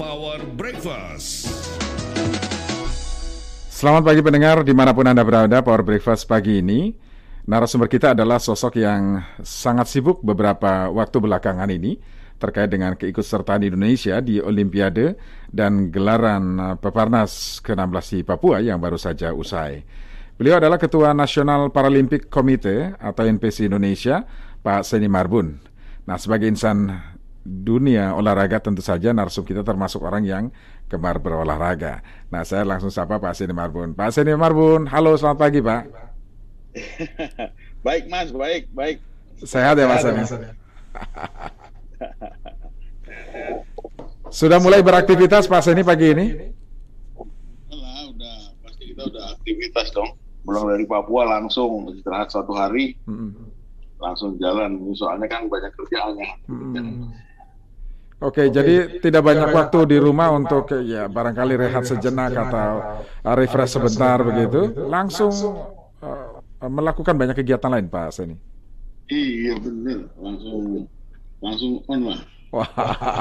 Power Breakfast. Selamat pagi pendengar di mana pun Anda berada, Power Breakfast pagi ini. Narasumber kita adalah sosok yang sangat sibuk beberapa waktu belakangan ini terkait dengan keikutsertaan Indonesia di Olimpiade dan gelaran Peparnas ke-16 di Papua yang baru saja usai. Beliau adalah Ketua Nasional Paralimpik Komite atau NPC Indonesia, Pak Seni Marbun. Nah, sebagai insan dunia olahraga tentu saja narsum kita termasuk orang yang gemar berolahraga. Nah, saya langsung sapa Pak Seni Marbun. Pak Seni Marbun, halo selamat pagi Pak. baik Mas, baik, baik. Sehat ya Mas Seni? Sudah mulai beraktivitas Pak Seni pagi ini? Lah, udah pasti kita udah aktivitas dong. Pulang dari Papua langsung istirahat satu hari, hmm. langsung jalan. Soalnya kan banyak kerjaannya. Hmm. Oke, okay, jadi tidak banyak waktu di rumah untuk ya barangkali rehat sejenak atau refresh sebentar begitu, langsung uh, melakukan banyak kegiatan lain, Pak Seni. Iya benar, langsung langsung on lah. Wah,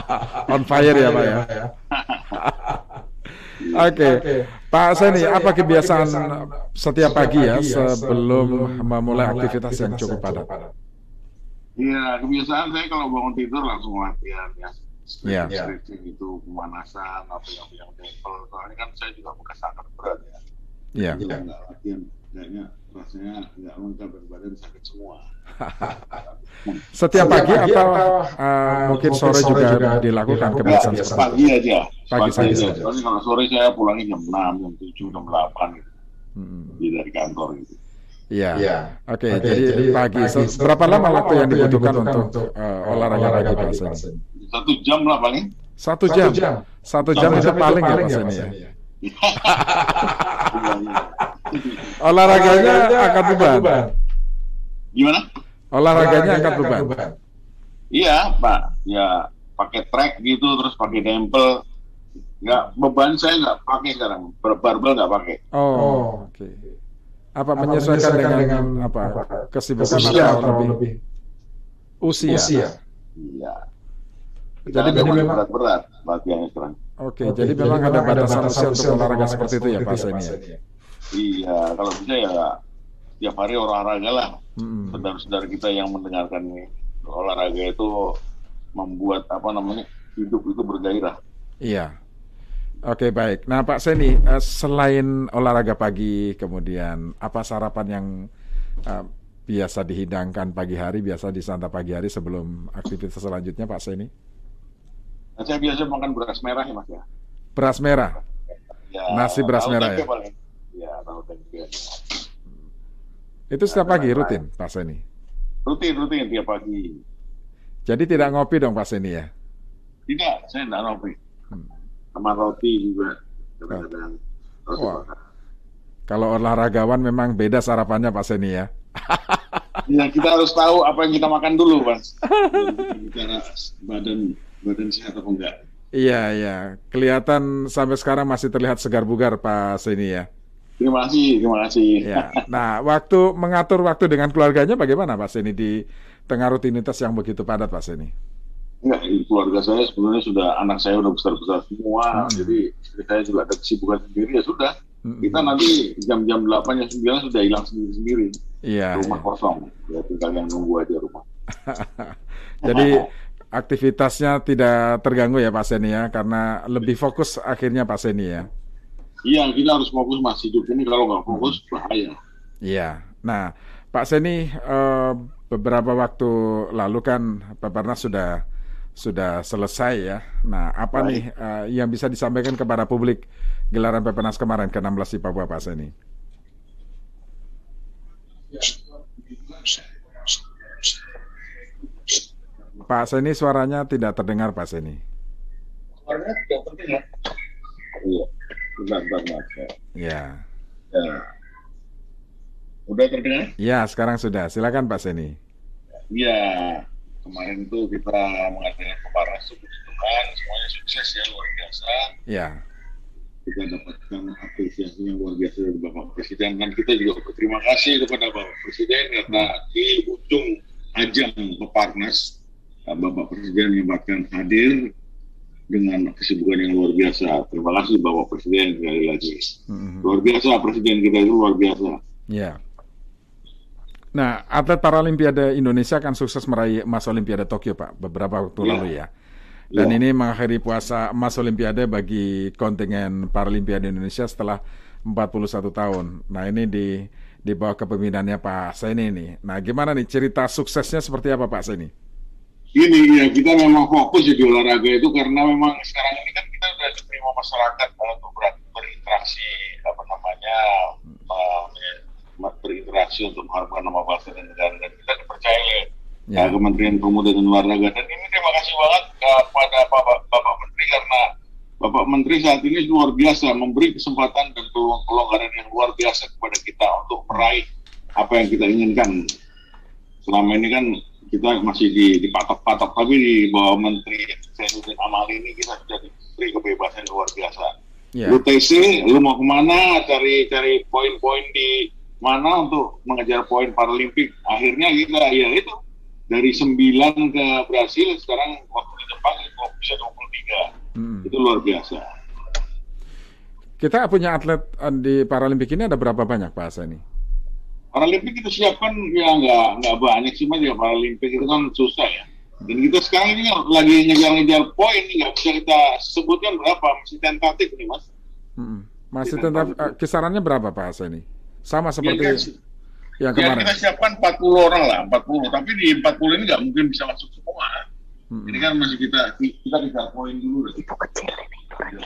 on fire ya Pak ya. Oke, okay. okay. Pak Seni, apa kebiasaan setiap pagi ya sebelum memulai aktivitas yang cukup padat? Iya, kebiasaan saya kalau bangun tidur langsung latihan ya yeah. stretching yeah. itu pemanasan apa yang yang level soalnya kan saya juga bekas angkat berat ya yeah. jadi yeah. nggak latihan kayaknya rasanya nggak lengkap dan badan sakit semua setiap pagi atau uh, mungkin sore, sore juga, juga dilakukan kebiasaan ya, pagi aja pagi, pagi saja soalnya kalau sore saya pulangnya jam 6, jam 7, jam 8 gitu hmm. dari kantor gitu Iya. Ya. Oke, okay, okay, jadi, jadi pagi. pagi. So, berapa lama waktu yang dibutuhkan, yang dibutuhkan untuk uh, olahraga pagi Pak Satu jam lah paling. Satu jam. Satu jam, Satu jam, Satu jam itu paling, ya Pak Seni ya. Olahraganya angkat beban. Gimana? Olahraganya angkat beban. Iya, Pak. Ya pakai track gitu terus pakai dempel. Nggak beban saya nggak pakai sekarang. Barbel nggak pakai. Oh, oke. Okay apa, apa menyesuaikan, dengan, dengan apa kesibukan usia atau lebih, lebih usia. usia. Iya. Jadi memang berat-berat latihannya sekarang. Oke, okay, jadi, jadi memang ada batasan usia untuk olahraga seperti itu ya Pak Seni ya? Iya, kalau bisa ya tiap hari olahraga lah. Hmm. Saudara-saudara kita yang mendengarkan nih, olahraga itu membuat apa namanya hidup itu bergairah. Iya. Oke baik. Nah Pak Seni, uh, selain olahraga pagi, kemudian apa sarapan yang uh, biasa dihidangkan pagi hari, biasa disantap pagi hari sebelum aktivitas selanjutnya Pak Seni? Nah, saya biasa makan beras merah ya Mas ya. Beras merah? Ya, Nasi beras merah ya? Paling. Ya, tahu tempe. Itu setiap pagi rutin Pak Seni? Rutin, rutin tiap pagi. Jadi tidak ngopi dong Pak Seni ya? Tidak, saya tidak ngopi. Hmm sama roti juga kadang-kadang. Oh. Kalau olahragawan memang beda sarapannya Pak Seni ya. ya kita harus tahu apa yang kita makan dulu Mas. Bicara badan badan sehat atau enggak. Iya iya, kelihatan sampai sekarang masih terlihat segar bugar Pak Seni ya. Terima kasih, terima kasih. Ya. Nah, waktu mengatur waktu dengan keluarganya bagaimana Pak Seni di tengah rutinitas yang begitu padat Pak Seni? Enggak, keluarga saya sebenarnya sudah anak saya udah besar-besar semua, hmm. jadi istri saya juga ada kesibukan sendiri ya sudah. Hmm. Kita nanti jam-jam delapan jam sembilan sudah hilang sendiri-sendiri. Iya. Rumah iya. kosong, ya tinggal yang nunggu aja rumah. jadi aktivitasnya tidak terganggu ya Pak Seni ya, karena lebih fokus akhirnya Pak Seni ya. Iya, kita harus fokus masih hidup ini kalau nggak fokus bahaya. Iya. Nah, Pak Seni uh, beberapa waktu lalu kan Peparnas sudah sudah selesai ya. Nah, apa Baik. nih uh, yang bisa disampaikan kepada publik gelaran Pepenas kemarin ke-16 di Papua Pak Seni? Pak Seni suaranya tidak terdengar Pak Seni. Suaranya tidak terdengar. Iya, bentar, bentar, Ya. ya. Udah terdengar? Ya, sekarang sudah. Silakan Pak Seni. Ya, kemarin itu kita mengadakan peparnas Tuhan semuanya sukses ya luar biasa ya kita dapatkan apresiasi yang luar biasa dari Bapak Presiden dan kita juga berterima kasih kepada Bapak Presiden karena di ujung ajang peparnas Bapak Presiden menyempatkan hadir dengan kesibukan yang luar biasa. Terima kasih Bapak Presiden sekali lagi. Mm-hmm. Luar biasa Presiden kita itu luar biasa. Ya. Yeah. Nah, atlet Paralimpiade Indonesia kan sukses meraih emas Olimpiade Tokyo, Pak, beberapa waktu yeah. lalu ya. Dan yeah. ini mengakhiri puasa emas Olimpiade bagi kontingen Paralimpiade Indonesia setelah 41 tahun. Nah, ini di di bawah kepemimpinannya Pak Seni ini. Nah, gimana nih cerita suksesnya seperti apa Pak Seni? Ini ya kita memang fokus di olahraga itu karena memang sekarang ini kan kita sudah diterima masyarakat untuk ber berinteraksi apa namanya uh, berinteraksi untuk mengharapkan nama bangsa dan negara dan kita dipercaya ya. uh, Kementerian Pemuda dan Olahraga dan ini terima kasih banget kepada uh, Bapak, Bapak Menteri karena Bapak Menteri saat ini luar biasa memberi kesempatan dan pelonggaran yang luar biasa kepada kita untuk meraih apa yang kita inginkan. Selama ini kan kita masih di, dipatok-patok tapi di bawah Menteri Zainuddin Amal ini kita sudah diberi kebebasan luar biasa. Yeah. Lu TC, lu mau ke mana cari cari poin-poin di mana untuk mengejar poin Paralimpik? Akhirnya kita ya itu dari 9 ke Brasil sekarang waktu di Jepang itu bisa 23. Hmm. Itu luar biasa. Kita punya atlet eh, di Paralimpik ini ada berapa banyak Pak Asa ini? Paralimpik kita siapkan ya nggak nggak banyak sih mas ya Paralimpik itu kan susah ya. Dan kita sekarang ini lagi ngejar-ngejar poin nih nggak bisa kita sebutkan berapa masih tentatif nih mas. Hmm. Masih tentatif uh, kisarannya berapa Pak Asa ini? Sama seperti ya, yang ya, kemarin. kita siapkan 40 orang lah 40 tapi di 40 ini nggak mungkin bisa masuk semua. Hmm. Ini kan masih kita kita bisa poin dulu. Oke,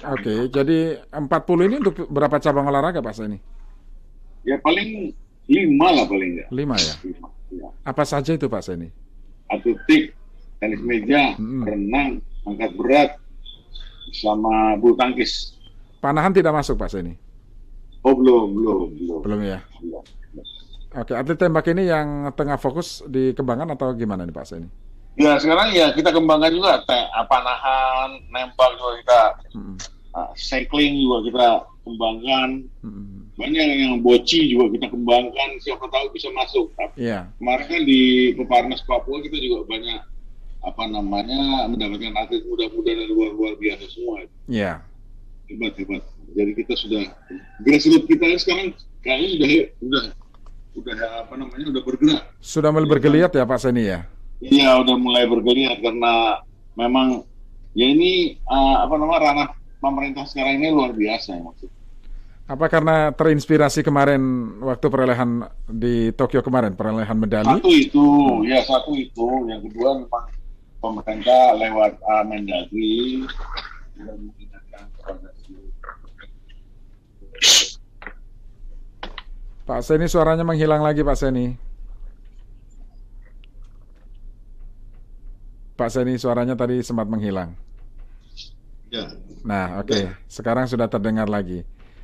okay, jadi 40 ini untuk berapa cabang olahraga Pak Seni? Ya paling Lima lah paling enggak. Lima ya? Lima, ya. Apa saja itu Pak Seni? Atletik, tenis meja, hmm. renang, angkat berat, sama bulu tangkis. Panahan tidak masuk Pak Seni? Oh belum, belum, belum. Belum ya? Belum. Oke, atlet tembak ini yang tengah fokus dikembangkan atau gimana nih Pak Seni? Ya sekarang ya kita kembangkan juga, panahan, nembak juga kita, hmm. uh, cycling juga kita kembangkan. Hmm banyak yang boci juga kita kembangkan siapa tahu bisa masuk. Yeah. kemarin kan di Peparnas Papua kita juga banyak apa namanya mendapatkan atlet muda-muda dan luar-luar biasa semua. Yeah. hebat hebat. Jadi kita sudah grassroots kita sekarang kayaknya sudah sudah sudah apa namanya sudah bergerak. Sudah mulai bergeliat ya Pak Seni ya? Iya sudah mulai bergeliat karena memang ya ini uh, apa namanya ranah pemerintah sekarang ini luar biasa ya maksudnya apa karena terinspirasi kemarin waktu perolehan di Tokyo kemarin perolehan medali? Satu itu, ya satu itu. Yang kedua memang pemerintah lewat uh, Mendagri mengingatkan Pak Seni suaranya menghilang lagi Pak Seni. Pak Seni suaranya tadi sempat menghilang. Ya. Nah, oke. Okay. Sekarang sudah terdengar lagi.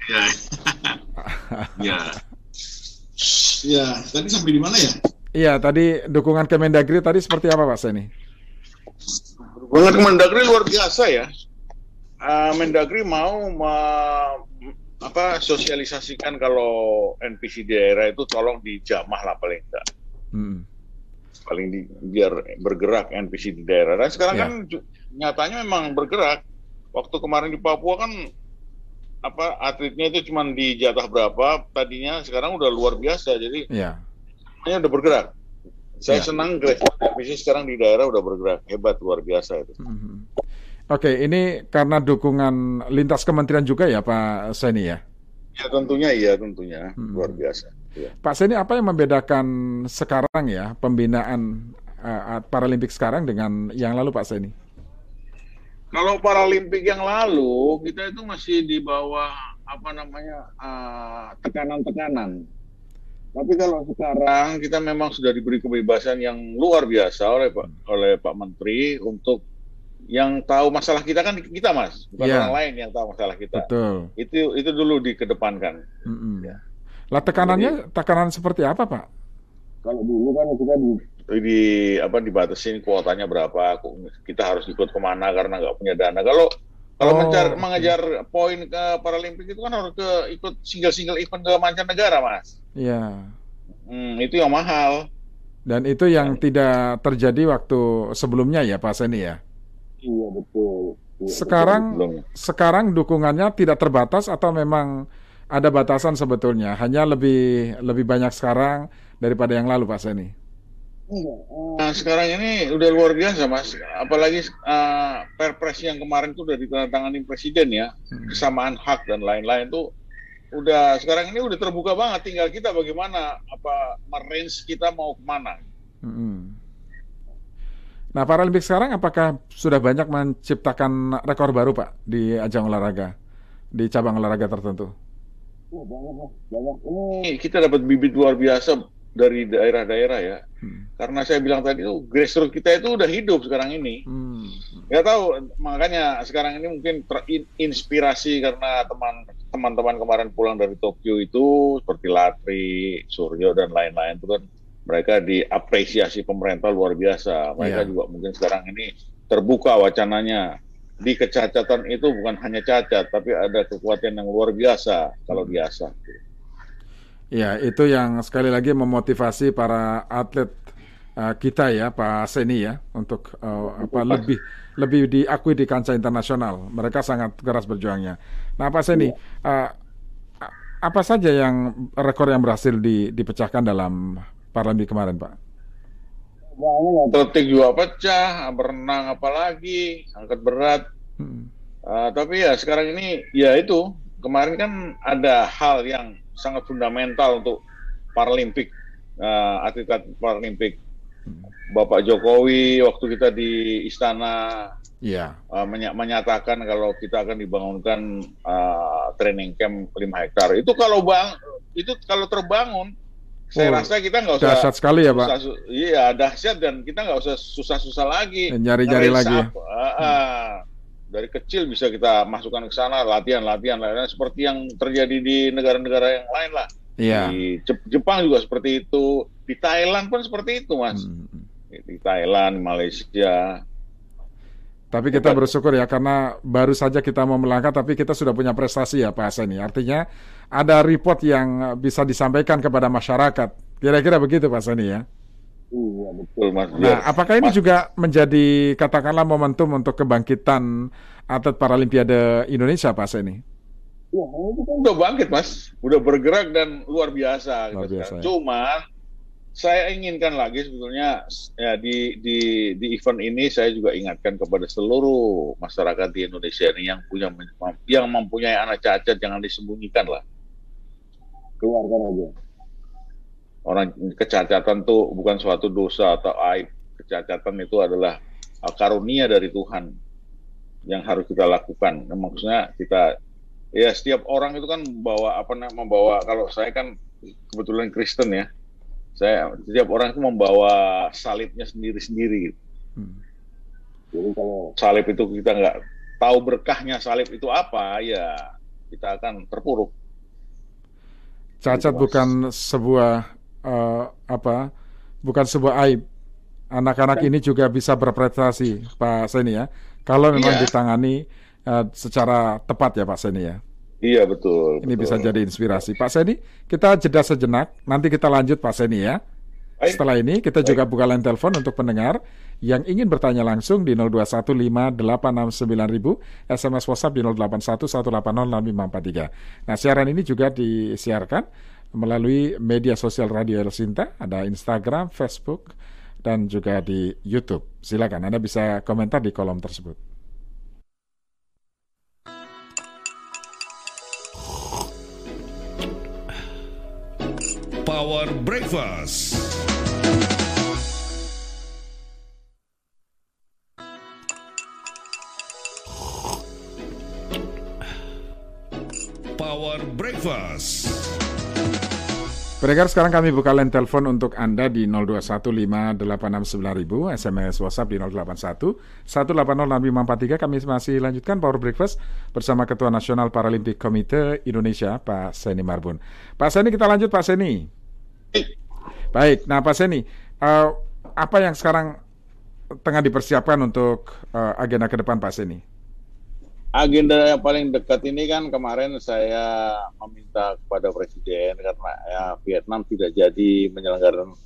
Ya. ya. Ya, tadi sampai di mana ya? Iya, tadi dukungan Kemendagri tadi seperti apa Pak Seni? Dukungan Kemendagri luar biasa ya. Uh, Mendagri mau ma apa sosialisasikan kalau NPC daerah itu tolong dijamah lah paling enggak. Hmm. Paling di, biar bergerak NPC di daerah. Dan sekarang ya. kan nyatanya memang bergerak. Waktu kemarin di Papua kan apa atletnya itu cuma di jatah berapa tadinya sekarang udah luar biasa jadi ya. udah bergerak saya ya. senang Gresi sekarang di daerah udah bergerak hebat luar biasa itu mm-hmm. oke ini karena dukungan lintas kementerian juga ya Pak Seni ya ya tentunya iya tentunya hmm. luar biasa ya. Pak Seni apa yang membedakan sekarang ya pembinaan uh, Paralimpik sekarang dengan yang lalu Pak Seni kalau Paralimpik yang lalu kita itu masih di bawah apa namanya tekanan tekanan-tekanan. Tapi kalau sekarang kita memang sudah diberi kebebasan yang luar biasa oleh Pak oleh Pak Menteri untuk yang tahu masalah kita kan kita mas, bukan ya. orang lain yang tahu masalah kita. Betul. Itu itu dulu dikedepankan. Mm -hmm. ya. Lah tekanannya Jadi, tekanan seperti apa Pak? Kalau dulu kan kita di di apa dibatasin kuotanya berapa kita harus ikut ke mana karena nggak punya dana kalau kalau oh, mencar, okay. mengejar poin ke Paralimpik itu kan harus ke ikut single single event ke mancanegara mas iya hmm, itu yang mahal dan itu yang ya. tidak terjadi waktu sebelumnya ya Pak Seni ya iya betul sekarang Belum. sekarang dukungannya tidak terbatas atau memang ada batasan sebetulnya hanya lebih lebih banyak sekarang daripada yang lalu Pak Seni. Nah, sekarang ini udah luar biasa mas, apalagi uh, perpres yang kemarin tuh udah ditandatangani presiden ya, Hmm. kesamaan hak dan lain-lain tuh udah sekarang ini udah terbuka banget, tinggal kita bagaimana apa merange kita mau ke mana. Mm-mm. Nah, Paralimpik sekarang apakah sudah banyak menciptakan rekor baru Pak di ajang olahraga di cabang olahraga tertentu? Ini kita dapat bibit luar biasa dari daerah-daerah ya, Hmm. karena saya bilang tadi tuh grassroots kita itu udah hidup sekarang ini. Hmm. Nggak tahu, makanya sekarang ini mungkin terinspirasi karena teman teman-teman kemarin pulang dari Tokyo itu seperti Latri, Suryo dan lain-lain itu kan mereka diapresiasi pemerintah luar biasa. Mereka Iya. juga mungkin sekarang ini terbuka wacananya. Di kecacatan itu bukan hanya cacat, tapi ada kekuatan yang luar biasa kalau biasa. Ya, itu yang sekali lagi memotivasi para atlet uh, kita ya, Pak Seni ya, untuk uh, apa lebih lebih diakui di kancah internasional. Mereka sangat keras berjuangnya. Nah, Pak Seni, uh, apa saja yang rekor yang berhasil di- dipecahkan dalam Paralimpik kemarin, Pak? Atletik juga pecah, berenang apalagi, angkat berat. Hmm. Uh, tapi ya sekarang ini ya itu kemarin kan ada hal yang sangat fundamental untuk Paralimpik uh, atlet-atlet Paralimpik. Bapak Jokowi waktu kita di istana Iya. uh, menya- menyatakan kalau kita akan dibangunkan uh, training camp 5 hektar. Itu kalau bang itu kalau terbangun saya Oh, rasa kita nggak usah Dahsyat sekali ya, Pak. susah- iya dahsyat dan kita nggak usah susah-susah lagi Nyari-nyari lagi. Ah, ah. Dari kecil bisa kita masukkan ke sana latihan latihan latihan seperti yang terjadi di negara-negara yang lain lah Iya. di Jep- Jepang juga seperti itu di Thailand pun seperti itu mas Hmm. di Thailand Malaysia Tapi kita bersyukur ya karena baru saja kita mau melangkah tapi kita sudah punya prestasi ya Pak Seni. Artinya ada report yang bisa disampaikan kepada masyarakat. Kira-kira begitu Pak Seni ya. Iya betul mas Nah, Biar- apakah ini Mas- juga menjadi katakanlah momentum untuk kebangkitan atlet Paralimpiade Indonesia Pak Seni? Wah, itu kan udah bangkit mas, udah bergerak dan luar biasa. Luar gitu biasa, ya. Cuman saya inginkan lagi sebetulnya ya di di di event ini saya juga ingatkan kepada seluruh masyarakat di Indonesia ini yang punya yang mempunyai anak cacat jangan disembunyikan lah. Keluarkan aja. Orang kecacatan tuh bukan suatu dosa atau aib. Kecacatan itu adalah uh, karunia dari Tuhan yang harus kita lakukan. Nah, maksudnya kita ya setiap orang itu kan membawa apa namanya membawa kalau saya kan kebetulan Kristen ya saya setiap orang itu membawa salibnya sendiri-sendiri Hmm. jadi kalau salib itu kita nggak tahu berkahnya salib itu apa ya kita akan terpuruk Cacat bukan sebuah eh, apa? Bukan sebuah aib. Anak-anak ini juga bisa berprestasi, Pak Seni ya. Kalau memang Iya. ditangani eh, secara tepat ya, Pak Seni ya. iya betul Ini betul. bisa jadi inspirasi. Pak Seni, kita jeda sejenak. Nanti kita lanjut Pak Seni ya. Baik. Setelah ini kita juga buka line telepon untuk pendengar yang ingin bertanya langsung di 0215869000, SMS WhatsApp di 0811806543. Nah, siaran ini juga disiarkan melalui media sosial Radio El Sinta, ada Instagram, Facebook, dan juga di YouTube. Silakan Anda bisa komentar di kolom tersebut. Power Breakfast. Power Breakfast. Pendengar sekarang kami buka line telepon untuk Anda di 0215869000, SMS WhatsApp di 081 1806543. Kami masih lanjutkan Power Breakfast bersama Ketua Nasional Paralimpik Komite Indonesia, Pak Seni Marbun. Pak Seni, kita lanjut Pak Seni. Baik, nah Pak Seni, eh, apa yang sekarang tengah dipersiapkan untuk eh, agenda ke depan Pak Seni? Agenda yang paling dekat ini kan kemarin saya meminta kepada presiden karena ya Vietnam tidak jadi menyelenggarakan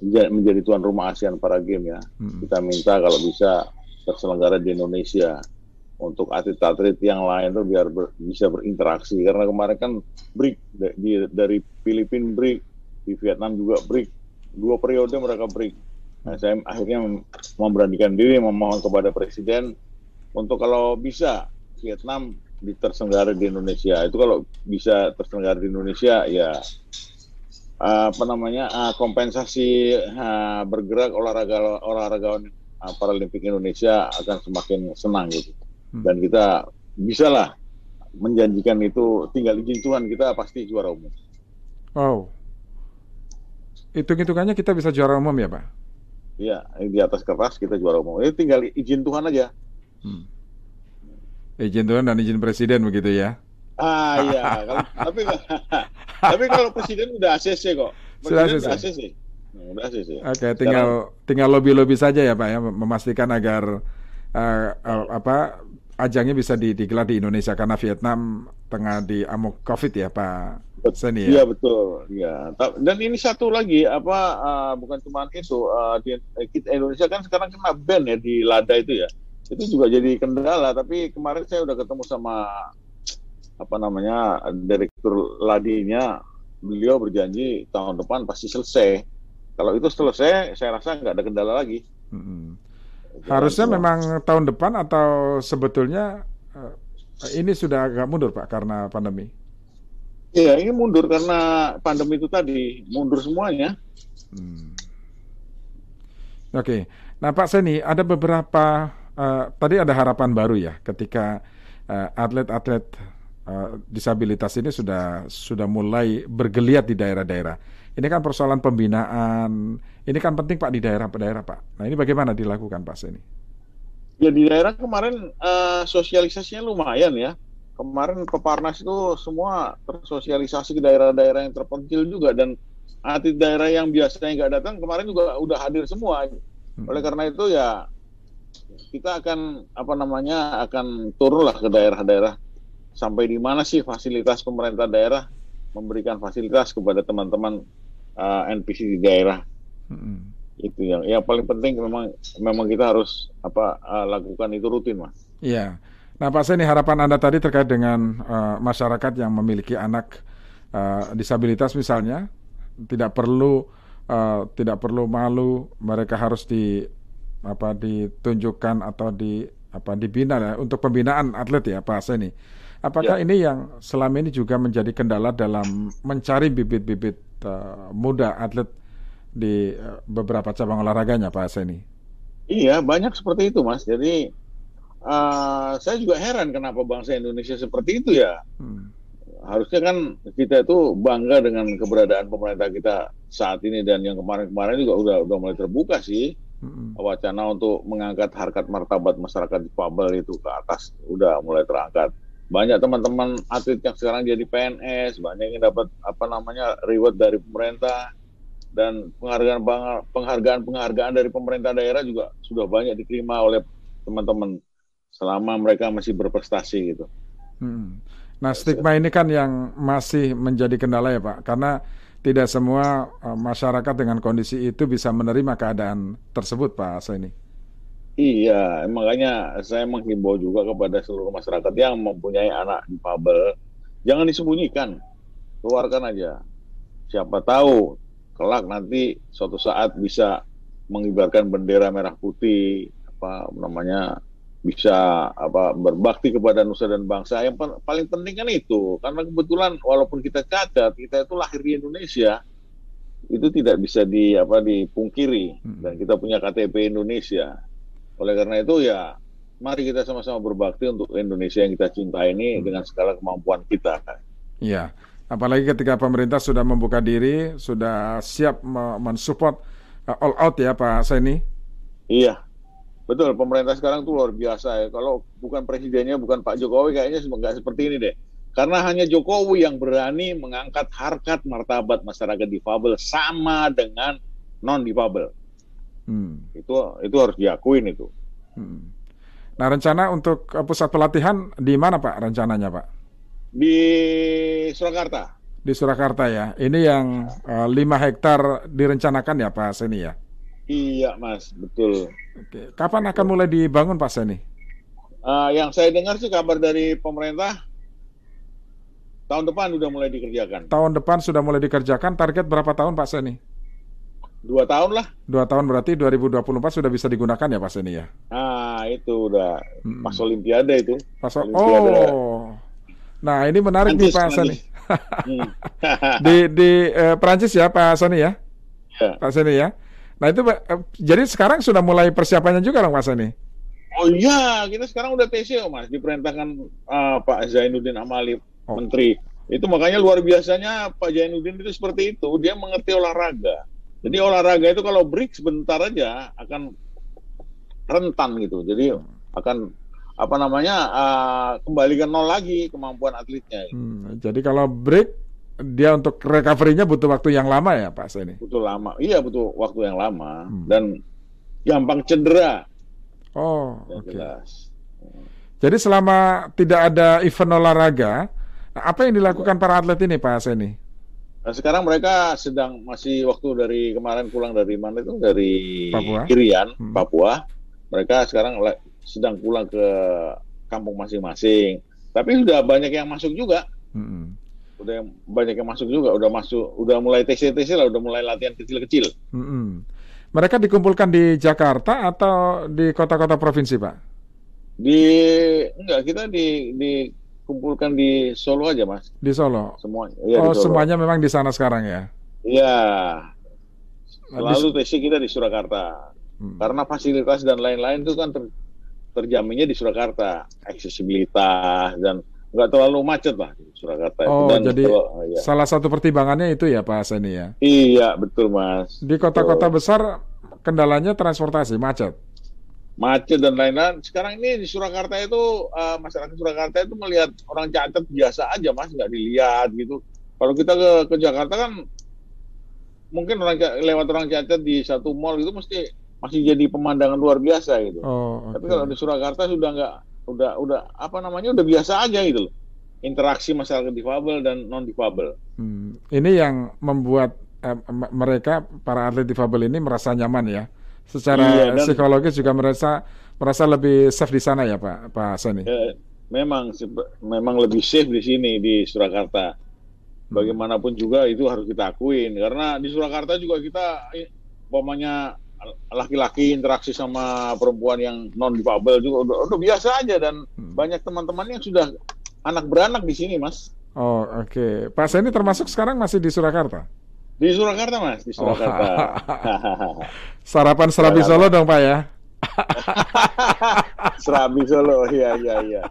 menja- menjadi tuan rumah ASEAN Para Games ya. Mm-mm. Kita minta kalau bisa terselenggara di Indonesia untuk atlet-atlet yang lain tuh biar ber, bisa berinteraksi karena kemarin kan break di, dari Filipina break di Vietnam juga break dua periode mereka break nah saya akhirnya memberanikan diri memohon kepada presiden untuk kalau bisa Vietnam ditersenggara di Indonesia itu kalau bisa terselenggara di Indonesia ya apa namanya uh, kompensasi uh, bergerak olahraga olahragawan uh, Paralimpik Indonesia akan semakin senang gitu hmm. dan kita bisa lah menjanjikan itu tinggal izin Tuhan kita pasti juara umum. Oh, hitung-hitungannya kita bisa juara umum ya Pak? Iya, di atas kertas kita juara umum. Ini tinggal izin Tuhan aja. Hmm. Izin Tuhan dan izin Presiden begitu ya? Ah iya, kalau, tapi tapi kalau presiden udah ACC kok. Presiden sudah ACC. Udah ACC. Oke, okay, tinggal Sekarang, tinggal lobby-lobby saja ya Pak ya memastikan agar uh, uh, apa ajangnya bisa digelar di Indonesia karena Vietnam tengah di amuk Covid ya Pak Seni ya. Iya betul, ya. Dan ini satu lagi apa uh, bukan cuma itu uh, di kita Indonesia kan sekarang kena ban ya di Lada itu ya. Itu juga jadi kendala. Tapi kemarin saya udah ketemu sama apa namanya direktur ladinya beliau berjanji tahun depan pasti selesai kalau itu selesai saya rasa nggak ada kendala lagi hmm. harusnya itu. memang tahun depan atau sebetulnya uh, ini sudah agak mundur pak karena pandemi Iya, ini mundur karena pandemi itu tadi mundur semuanya. Hmm. Oke, nah Pak Seni ada beberapa uh, tadi ada harapan baru ya ketika eh, atlet-atlet uh, uh, disabilitas ini sudah sudah mulai bergeliat di daerah-daerah. Ini kan persoalan pembinaan. Ini kan penting Pak di daerah-daerah Pak. Nah ini bagaimana dilakukan Pak Seni? Ya di daerah kemarin uh, sosialisasinya lumayan ya. Kemarin Peparnas itu semua tersosialisasi ke daerah-daerah yang terpencil juga dan atlet daerah yang biasanya nggak datang kemarin juga udah hadir semua. Hmm. Oleh karena itu ya kita akan apa namanya akan turun lah ke daerah-daerah sampai di mana sih fasilitas pemerintah daerah memberikan fasilitas kepada teman-teman uh, NPC di daerah. Hmm. Itu yang yang paling penting memang memang kita harus apa uh, lakukan itu rutin, Mas. Iya. Nah, Pak Seni harapan Anda tadi terkait dengan uh, masyarakat yang memiliki anak uh, disabilitas misalnya tidak perlu uh, tidak perlu malu, mereka harus di apa ditunjukkan atau di apa dibina ya, untuk pembinaan atlet ya Pak Seni. Apakah ya. ini yang selama ini juga menjadi kendala dalam mencari bibit-bibit uh, muda atlet di uh, beberapa cabang olahraganya, Pak Seni? Iya, banyak seperti itu, Mas. Jadi uh, saya juga heran kenapa bangsa Indonesia seperti itu ya. Hmm. Harusnya kan kita itu bangga dengan keberadaan pemerintah kita saat ini dan yang kemarin-kemarin juga udah udah mulai terbuka sih. Hmm. wacana untuk mengangkat harkat martabat masyarakat difabel itu ke atas udah mulai terangkat banyak teman-teman atlet yang sekarang jadi PNS, banyak yang dapat apa namanya reward dari pemerintah dan penghargaan penghargaan penghargaan dari pemerintah daerah juga sudah banyak diterima oleh teman-teman selama mereka masih berprestasi gitu. Hmm. Nah stigma ini kan yang masih menjadi kendala ya Pak, karena tidak semua uh, masyarakat dengan kondisi itu bisa menerima keadaan tersebut Pak Saini. Iya, makanya saya menghimbau juga kepada seluruh masyarakat yang mempunyai anak difabel, jangan disembunyikan, keluarkan aja. Siapa tahu kelak nanti suatu saat bisa mengibarkan bendera merah putih, apa namanya bisa apa berbakti kepada nusa dan bangsa. Yang paling penting kan itu, karena kebetulan walaupun kita cacat, kita itu lahir di Indonesia, itu tidak bisa di apa dipungkiri hmm. dan kita punya KTP Indonesia oleh karena itu ya mari kita sama-sama berbakti untuk Indonesia yang kita cinta ini hmm. dengan segala kemampuan kita. Iya, apalagi ketika pemerintah sudah membuka diri, sudah siap mensupport uh, all out ya Pak Seni. Iya, betul. Pemerintah sekarang tuh luar biasa ya. Kalau bukan presidennya, bukan Pak Jokowi, kayaknya nggak seperti ini deh. Karena hanya Jokowi yang berani mengangkat harkat martabat masyarakat difabel sama dengan non difabel. Hmm. Itu itu harus diakuin itu. Hmm. Nah rencana untuk uh, pusat pelatihan di mana Pak rencananya Pak? Di Surakarta. Di Surakarta ya. Ini yang uh, 5 hektar direncanakan ya Pak Seni ya? Iya Mas, betul. Oke. Kapan akan mulai dibangun Pak Seni? Uh, yang saya dengar sih kabar dari pemerintah tahun depan sudah mulai dikerjakan. Tahun depan sudah mulai dikerjakan. Target berapa tahun Pak Seni? Dua tahun lah. Dua tahun berarti 2024 sudah bisa digunakan ya Pak Seni ya? Nah itu udah hmm. pas Olimpiade itu. Pas Olimpiade. Oh, nah ini menarik nih Pak Seni. Hmm. di di uh, Perancis ya Pak Seni ya? ya? Pak Seni ya. Nah itu uh, jadi sekarang sudah mulai persiapannya juga dong Pak Seni? Oh iya, kita sekarang udah TCO mas, diperintahkan uh, Pak Zainuddin Amali, oh. Menteri. Itu makanya luar biasanya Pak Zainuddin itu seperti itu, dia mengerti olahraga. Jadi olahraga itu kalau break sebentar aja akan rentan gitu. Jadi akan apa namanya uh, kembali ke nol lagi kemampuan atletnya. Gitu. Hmm, jadi kalau break dia untuk recovery-nya butuh waktu yang lama ya Pak Seni? Butuh lama, iya butuh waktu yang lama hmm. dan gampang cedera Oh, oke. Okay. Jadi selama tidak ada event olahraga, apa yang dilakukan para atlet ini, Pak Seni? Nah, sekarang mereka sedang masih waktu dari kemarin pulang dari mana itu dari Papua. Kirian, hmm. Papua. Mereka sekarang sedang pulang ke kampung masing-masing. Tapi sudah banyak yang masuk juga. Hmm. Udah banyak yang masuk juga, udah masuk, udah mulai TC-TC lah, udah mulai latihan kecil-kecil. Hmm. Mereka dikumpulkan di Jakarta atau di kota-kota provinsi, Pak? Di enggak, kita di dikumpulkan di Solo aja, Mas. Di Solo. Semua. Ya, oh, Solo. semuanya memang di sana sekarang ya? Iya. Lalu TC kita di Surakarta. Hmm. Karena fasilitas dan lain-lain itu kan ter, terjaminnya di Surakarta, aksesibilitas dan nggak terlalu macet lah di Surakarta. Oh, Dan jadi kalau, ya. salah satu pertimbangannya itu ya Pak Seni ya? Iya, betul Mas. Di kota-kota besar kendalanya transportasi macet. Macet dan lain-lain. Sekarang ini di Surakarta itu uh, masyarakat Surakarta itu melihat orang cacat biasa aja Mas, nggak dilihat gitu. Kalau kita ke ke Jakarta kan mungkin orang lewat orang cacat di satu mall itu mesti masih jadi pemandangan luar biasa gitu. Oh, okay. Tapi kalau di Surakarta sudah nggak udah udah apa namanya udah biasa aja gitu loh interaksi masyarakat difabel dan non difabel. Hmm. Ini yang membuat eh, mereka para atlet difabel ini merasa nyaman ya. Secara iya, dan, psikologis juga merasa merasa lebih safe di sana ya Pak Pak Sani. Eh, memang memang lebih safe di sini di Surakarta. Hmm. Bagaimanapun juga itu harus kita akuin karena di Surakarta juga kita umpamanya laki-laki interaksi sama perempuan yang non difabel juga udah, udah biasa aja dan hmm. banyak teman-teman yang sudah anak beranak di sini, Mas. Oh, oke. Okay. Pak Seni termasuk sekarang masih di Surakarta? Di Surakarta, Mas, di Surakarta. Oh. Sarapan serabi Solo dong, Pak ya. serabi Solo, iya iya iya.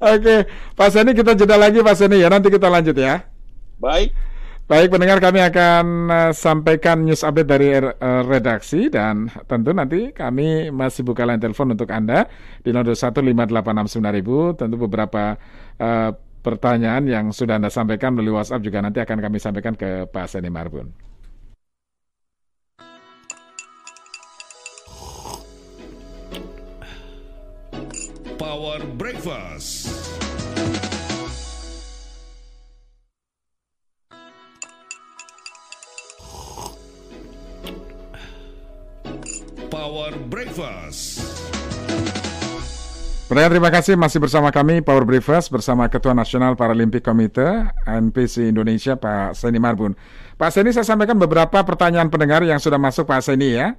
Oke, Pak Seni kita jeda lagi Pak Seni ya, nanti kita lanjut ya. Baik. Baik pendengar kami akan uh, sampaikan news update dari uh, redaksi dan tentu nanti kami masih buka line telepon untuk Anda di 0215869000 tentu beberapa uh, pertanyaan yang sudah Anda sampaikan melalui WhatsApp juga nanti akan kami sampaikan ke Pak Seni Marbun. Power Breakfast Power Breakfast. Pendengar terima kasih masih bersama kami Power Breakfast bersama Ketua Nasional Paralimpik Komite NPC Indonesia Pak Seni Marbun. Pak Seni saya sampaikan beberapa pertanyaan pendengar yang sudah masuk Pak Seni ya.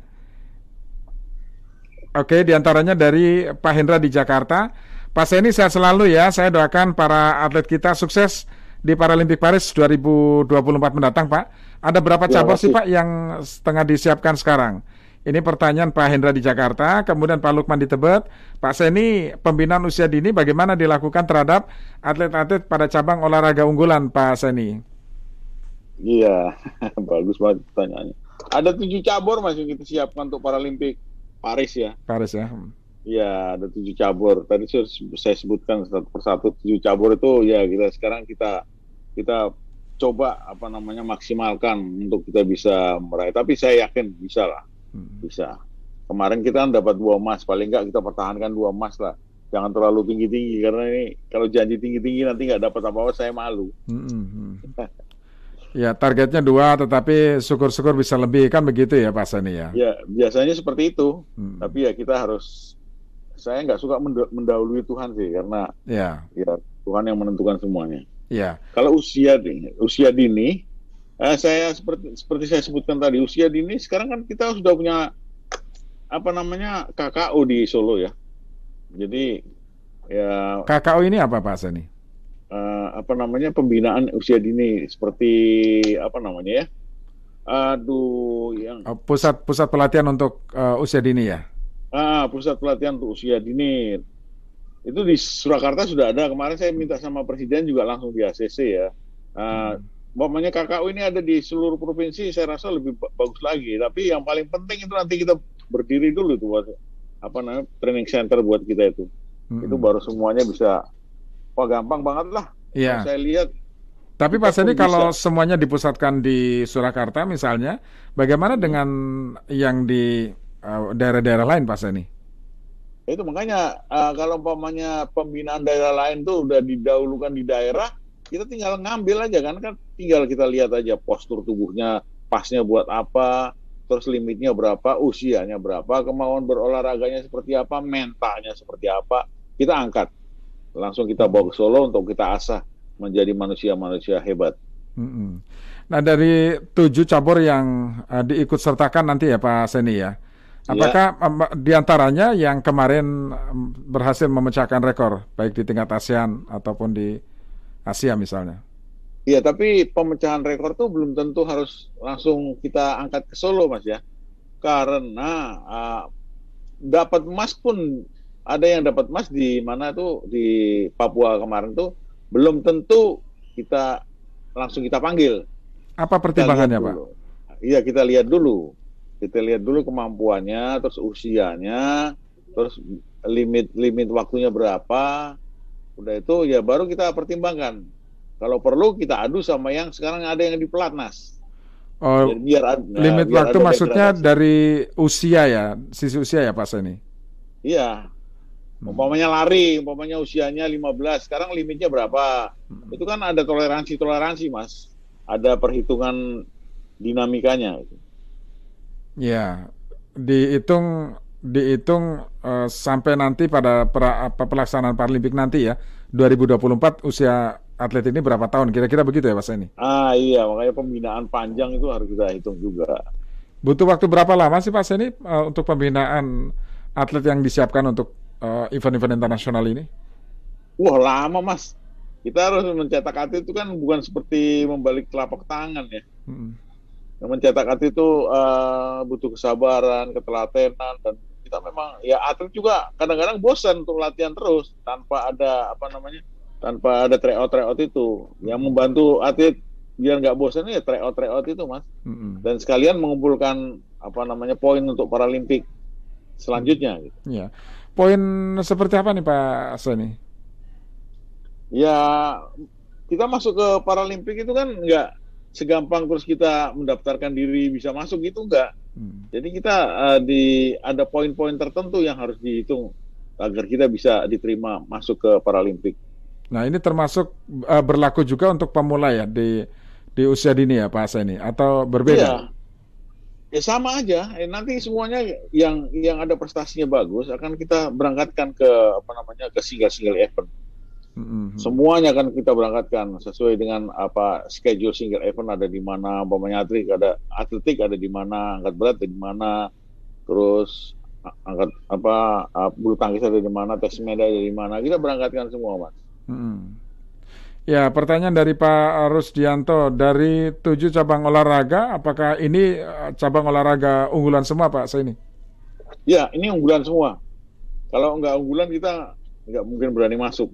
Oke, di antaranya dari Pak Hendra di Jakarta. Pak Seni sehat selalu ya. Saya doakan para atlet kita sukses di Paralimpik Paris 2024 mendatang Pak. Ada berapa cabur sih Pak yang setengah disiapkan sekarang? Ini pertanyaan Pak Hendra di Jakarta, kemudian Pak Lukman di Tebet. Pak Seni, pembinaan usia dini bagaimana dilakukan terhadap atlet-atlet pada cabang olahraga unggulan, Pak Seni? Iya, bagus banget pertanyaannya. Ada tujuh cabur mas yang kita siapkan untuk Paralimpik Paris ya. Paris ya. Iya, ada tujuh cabur. Tadi saya sebutkan satu persatu tujuh cabur itu ya kita sekarang kita kita coba apa namanya maksimalkan untuk kita bisa meraih. Tapi saya yakin bisa lah. Bisa. Kemarin kita kan dapat dua emas, paling nggak kita pertahankan dua emas lah. Jangan terlalu tinggi-tinggi karena ini kalau janji tinggi-tinggi nanti nggak dapat apa-apa saya malu. Hmm. hmm. ya targetnya dua, tetapi syukur-syukur bisa lebih kan begitu ya Pak Sani ya? Ya biasanya seperti itu. Hmm. Tapi ya kita harus saya nggak suka mendahului Tuhan sih karena ya. ya Tuhan yang menentukan semuanya. Ya. Kalau usia dini, usia dini, eh, saya seperti seperti saya sebutkan tadi usia dini sekarang kan kita sudah punya apa namanya KKO di Solo ya. Jadi ya. KKO ini apa Pak Sani? Uh, apa namanya pembinaan usia dini seperti apa namanya ya? Aduh, yang oh, pusat pusat pelatihan untuk uh, usia dini ya? Ah, pusat pelatihan untuk usia dini. Itu di Surakarta sudah ada. Kemarin saya minta sama presiden juga langsung di ACC ya. Uh, hmm. KKU ini ada di seluruh provinsi, saya rasa lebih bagus lagi. Tapi yang paling penting itu nanti kita berdiri dulu tuh buat apa namanya training center buat kita itu. Hmm. Itu baru semuanya bisa. Wah gampang banget lah. Iya. Saya lihat tapi Pak Seni kalau semuanya dipusatkan di Surakarta misalnya, bagaimana dengan yang di eh, daerah-daerah uh, lain Pak Seni? Itu makanya uh, kalau umpamanya pembinaan daerah lain tuh udah didahulukan di daerah, kita tinggal ngambil aja kan kan tinggal kita lihat aja postur tubuhnya pasnya buat apa, terus limitnya berapa, usianya berapa, kemauan berolahraganya seperti apa, mentalnya seperti apa, kita angkat. Langsung kita bawa ke Solo untuk kita asah menjadi manusia-manusia hebat. Mm-hmm. Nah dari tujuh cabur yang uh, diikut sertakan nanti ya Pak Seni ya, apakah ya. Um, di antaranya yang kemarin berhasil memecahkan rekor baik di tingkat ASEAN ataupun di Asia misalnya? Iya, tapi pemecahan rekor tuh belum tentu harus langsung kita angkat ke Solo, Mas ya. Karena uh, dapat emas pun ada yang dapat emas di mana tuh di Papua kemarin tuh belum tentu kita langsung kita panggil. Apa pertimbangannya, Pak? Iya, kita lihat dulu. Kita lihat dulu kemampuannya, terus usianya, terus limit limit waktunya berapa. Udah itu ya baru kita pertimbangkan. Kalau perlu kita adu sama yang sekarang ada yang di pelatnas. Oh, biar, biar limit biar waktu maksudnya dari usia ya, sisi usia ya Pak Seni? Iya, Hmm. Umpamanya lari, umpamanya usianya 15, sekarang limitnya berapa? Hmm. Itu kan ada toleransi-toleransi, Mas. Ada perhitungan dinamikanya. Ya, dihitung dihitung uh, sampai nanti pada pra, apa, pelaksanaan Paralimpik nanti ya, 2024 usia atlet ini berapa tahun? Kira-kira begitu ya, Mas ini? Ah iya, makanya pembinaan panjang itu harus kita hitung juga. Butuh waktu berapa lama sih Pak Seni uh, untuk pembinaan atlet yang disiapkan untuk event eh, event-event internasional ini? Wah lama mas. Kita harus mencetak hati itu kan bukan seperti membalik telapak tangan ya. Hmm. Mencetak hati itu uh, butuh kesabaran, ketelatenan dan kita memang ya atlet juga kadang-kadang bosan untuk latihan terus tanpa ada apa namanya tanpa ada tryout tryout itu yang membantu atlet biar nggak bosan ya tryout tryout itu mas mm-hmm. dan sekalian mengumpulkan apa namanya poin untuk Paralimpik selanjutnya gitu. Yeah poin seperti apa nih Pak Seni? Ya kita masuk ke Paralimpik itu kan nggak segampang terus kita mendaftarkan diri bisa masuk gitu nggak. Hmm. Jadi kita uh, di ada poin-poin tertentu yang harus dihitung agar kita bisa diterima masuk ke Paralimpik. Nah ini termasuk uh, berlaku juga untuk pemula ya di di usia dini ya Pak Seni atau berbeda? Iya ya sama aja eh, nanti semuanya yang yang ada prestasinya bagus akan kita berangkatkan ke apa namanya ke single single event mm-hmm. semuanya akan kita berangkatkan sesuai dengan apa schedule single event ada di mana umpamanya atletik ada atletik ada di mana angkat berat ada di mana terus angkat apa bulu tangkis ada di mana tes media ada di mana kita berangkatkan semua mas mm-hmm. Ya, pertanyaan dari Pak Rusdianto, dari tujuh cabang olahraga, apakah ini eh, cabang olahraga unggulan semua Pak Saya ini? Ya, ini unggulan semua. Kalau nggak unggulan kita nggak mungkin berani masuk.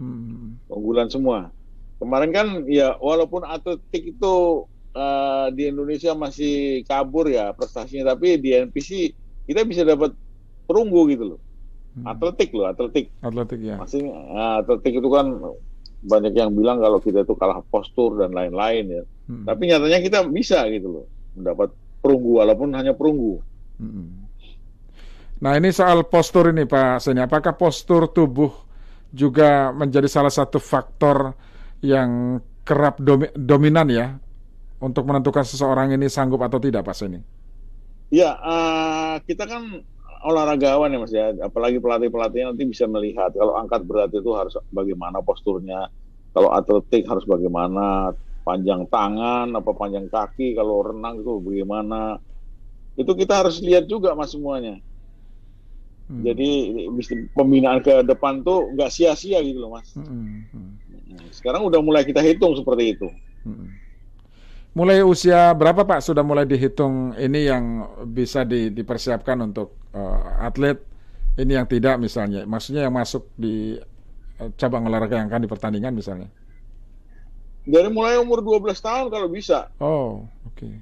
Hmm. Unggulan semua. Kemarin kan ya walaupun atletik itu uh, di Indonesia masih kabur ya prestasinya, tapi di NPC kita bisa dapat perunggu gitu loh. Hmm. Atletik loh, atletik. Atletik ya. Masih uh, atletik itu kan banyak yang bilang kalau kita itu kalah postur dan lain-lain ya. Hmm. Tapi nyatanya kita bisa gitu loh mendapat perunggu walaupun hanya perunggu. Hmm. Nah ini soal postur ini Pak Seni, apakah postur tubuh juga menjadi salah satu faktor yang kerap domi dominan ya untuk menentukan seseorang ini sanggup atau tidak Pak Seni? Ya uh, kita kan olahragawan ya mas ya, apalagi pelatih pelatihnya nanti bisa melihat kalau angkat berat itu harus bagaimana posturnya, kalau atletik harus bagaimana, panjang tangan apa panjang kaki, kalau renang itu bagaimana, itu kita harus lihat juga mas semuanya. Hmm. Jadi pembinaan ke depan tuh nggak sia-sia gitu loh mas. Hmm. Hmm. Sekarang udah mulai kita hitung seperti itu. Hmm. Mulai usia berapa Pak sudah mulai dihitung ini yang bisa di, dipersiapkan untuk uh, atlet, ini yang tidak misalnya, maksudnya yang masuk di uh, cabang olahraga yang akan dipertandingkan misalnya? Dari mulai umur 12 tahun kalau bisa. Oh, oke. Okay.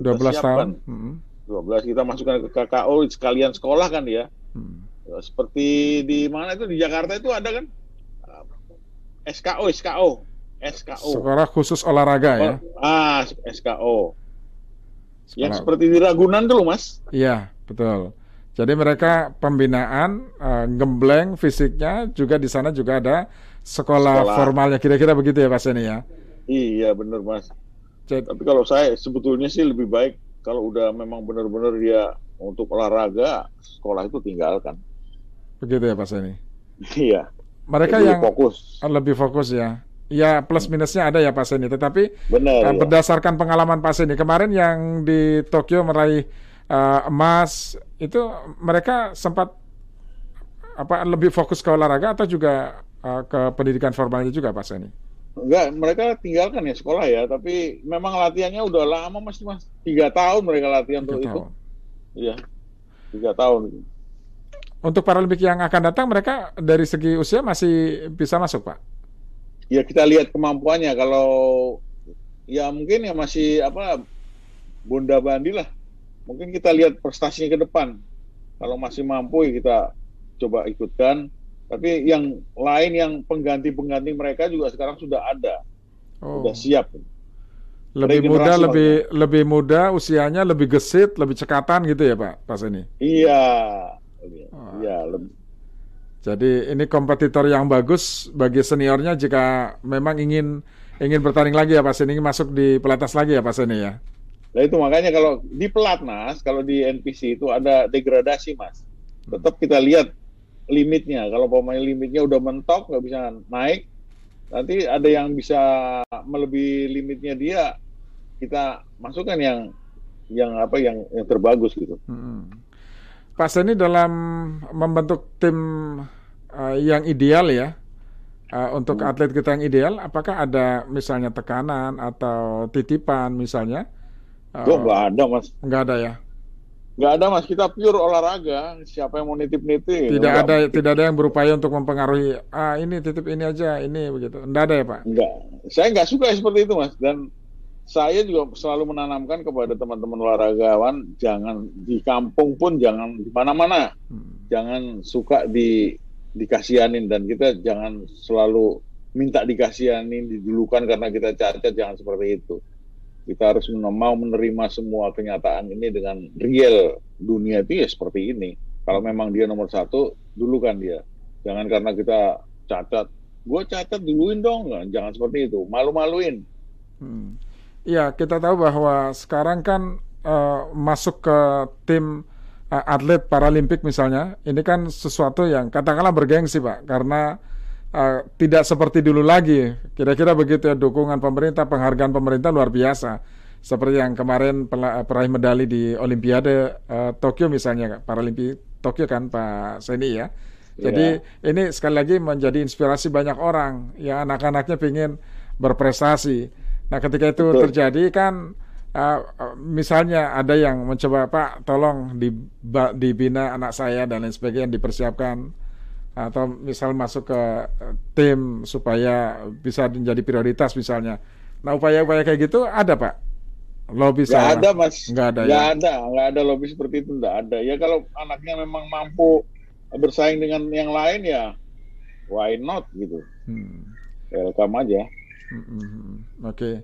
12 tahun. Hmm. 12 kita masukkan ke KKO sekalian sekolah kan ya. Hmm. Seperti di mana itu di Jakarta itu ada kan SKO SKO SKO. Sekolah khusus olahraga ya? Ah, SKO. Sekolah. Yang seperti di Ragunan dulu, Mas. Iya, betul. Jadi mereka pembinaan uh, gembleng fisiknya juga di sana juga ada sekolah, sekolah. formalnya kira-kira begitu ya Pak Seni ya? Iya benar Mas. Jadi, Tapi kalau saya sebetulnya sih lebih baik kalau udah memang benar-benar dia untuk olahraga sekolah itu tinggalkan. Begitu ya Pak Seni? Iya. Mereka lebih yang fokus. lebih fokus ya. Ya plus minusnya ada ya Pak Seni, tetapi Benar, uh, ya. berdasarkan pengalaman Pak Seni kemarin yang di Tokyo meraih uh, emas itu mereka sempat apa lebih fokus ke olahraga atau juga uh, ke pendidikan formalnya juga Pak Seni? Enggak, mereka tinggalkan ya sekolah ya, tapi memang latihannya udah lama mas mas tiga tahun mereka latihan untuk itu. Iya, tiga tahun. Untuk Paralimpik yang akan datang mereka dari segi usia masih bisa masuk Pak? ya kita lihat kemampuannya kalau ya mungkin ya masih apa bunda bandi lah mungkin kita lihat prestasinya ke depan kalau masih mampu ya kita coba ikutkan tapi yang lain yang pengganti-pengganti mereka juga sekarang sudah ada oh. sudah siap lebih muda lebih ya. lebih muda usianya lebih gesit lebih cekatan gitu ya pak pas ini iya oh. iya lebih jadi ini kompetitor yang bagus bagi seniornya jika memang ingin ingin bertanding lagi ya Pak Seni, ingin masuk di pelatnas lagi ya Pak Seni ya. Nah itu makanya kalau di pelatnas, kalau di NPC itu ada degradasi Mas. Tetap kita lihat limitnya. Kalau pemain limitnya udah mentok nggak bisa naik, nanti ada yang bisa melebihi limitnya dia, kita masukkan yang yang apa yang yang terbagus gitu. Hmm. Pak Seni dalam membentuk tim uh, yang ideal ya uh, untuk hmm. atlet kita yang ideal, apakah ada misalnya tekanan atau titipan misalnya? Uh, oh, nggak ada mas. Nggak ada ya? Nggak ada mas, kita pure olahraga. Siapa yang mau nitip-nitip? Tidak enggak. ada, tidak ada yang berupaya untuk mempengaruhi. Ah ini titip ini aja, ini begitu. Nggak ada ya pak? Nggak. Saya nggak suka seperti itu mas. Dan saya juga selalu menanamkan kepada teman-teman olahragawan jangan di kampung pun jangan di mana-mana hmm. jangan suka di dikasihanin dan kita jangan selalu minta dikasihanin didulukan karena kita cacat jangan seperti itu kita harus mau menerima semua kenyataan ini dengan real. Dunia itu ya seperti ini. Kalau memang dia nomor satu dulukan dia. Jangan karena kita cacat. Gue cacat duluin dong. Jangan seperti itu. Malu-maluin. Hmm. Ya, kita tahu bahwa sekarang kan uh, masuk ke tim uh, atlet Paralimpik misalnya, ini kan sesuatu yang katakanlah bergengsi, Pak, karena uh, tidak seperti dulu lagi. Kira-kira begitu ya dukungan pemerintah, penghargaan pemerintah luar biasa. Seperti yang kemarin peraih medali di Olimpiade uh, Tokyo misalnya, Paralimpik Tokyo kan Pak Seni ya. Jadi yeah. ini sekali lagi menjadi inspirasi banyak orang yang anak-anaknya ingin berprestasi. Nah, ketika itu Betul. terjadi kan uh, misalnya ada yang mencoba Pak, tolong dibina anak saya dan lain sebagainya dipersiapkan atau misal masuk ke uh, tim supaya bisa menjadi prioritas misalnya. Nah, upaya-upaya kayak gitu ada Pak? Lobby nggak ada mas, nggak ada nggak ya? ada, nggak ada lobby seperti itu nggak ada. Ya kalau anaknya memang mampu bersaing dengan yang lain ya, why not gitu. Hmm. Welcome aja. Mm-hmm. Oke. Okay.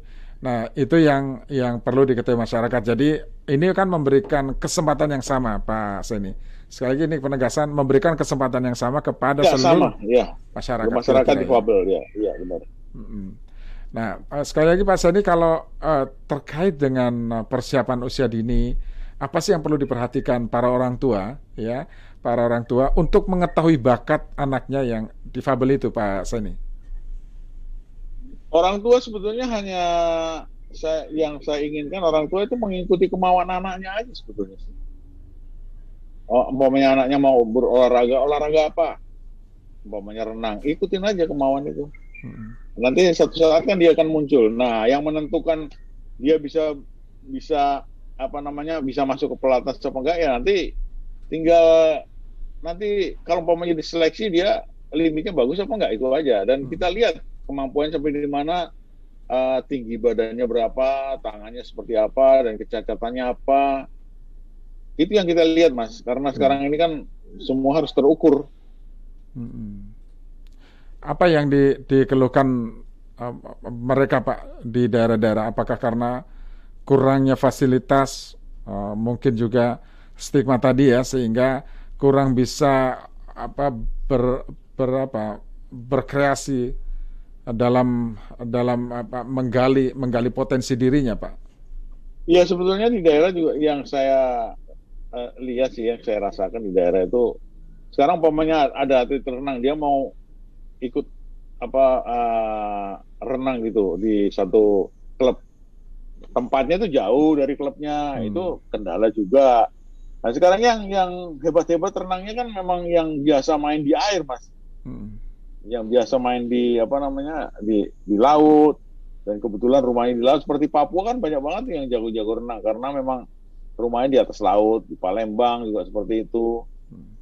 Nah, itu yang yang perlu diketahui masyarakat. Jadi, ini kan memberikan kesempatan yang sama, Pak Seni. Sekali lagi ini penegasan memberikan kesempatan yang sama kepada ya, seluruh sama, ya. masyarakat. Masyarakat difabel, ya, ya benar. Nah, uh, sekali lagi Pak Seni, kalau uh, terkait dengan uh, persiapan usia dini apa sih yang perlu diperhatikan para orang tua ya para orang tua untuk mengetahui bakat anaknya yang difabel itu Pak Seni? Orang tua sebetulnya hanya saya, yang saya inginkan orang tua itu mengikuti kemauan anaknya aja sebetulnya sih. Oh, umpamanya anaknya mau berolahraga, olahraga apa? Umpamanya renang, ikutin aja kemauan itu. Hmm. Nanti satu saat kan dia akan muncul. Nah, yang menentukan dia bisa bisa apa namanya bisa masuk ke pelatnas apa enggak ya nanti tinggal nanti kalau umpamanya diseleksi dia limitnya bagus apa enggak itu aja dan hmm. kita lihat kemampuan sampai di mana uh, tinggi badannya berapa tangannya seperti apa dan kecacatannya apa itu yang kita lihat mas karena hmm. sekarang ini kan semua harus terukur hmm. apa yang di, dikeluhkan uh, mereka pak di daerah-daerah apakah karena kurangnya fasilitas, uh, mungkin juga stigma tadi ya sehingga kurang bisa apa ber, ber apa berkreasi dalam dalam apa menggali menggali potensi dirinya, Pak. Ya sebetulnya di daerah juga yang saya uh, lihat sih yang saya rasakan di daerah itu sekarang umpamanya ada atlet renang dia mau ikut apa uh, renang gitu di satu klub tempatnya itu jauh dari klubnya hmm. itu kendala juga. Nah sekarang yang yang hebat-hebat renangnya kan memang yang biasa main di air mas, hmm. yang biasa main di apa namanya di di laut dan kebetulan rumahnya di laut seperti Papua kan banyak banget yang jago-jago renang karena memang rumahnya di atas laut di Palembang juga seperti itu. Hmm.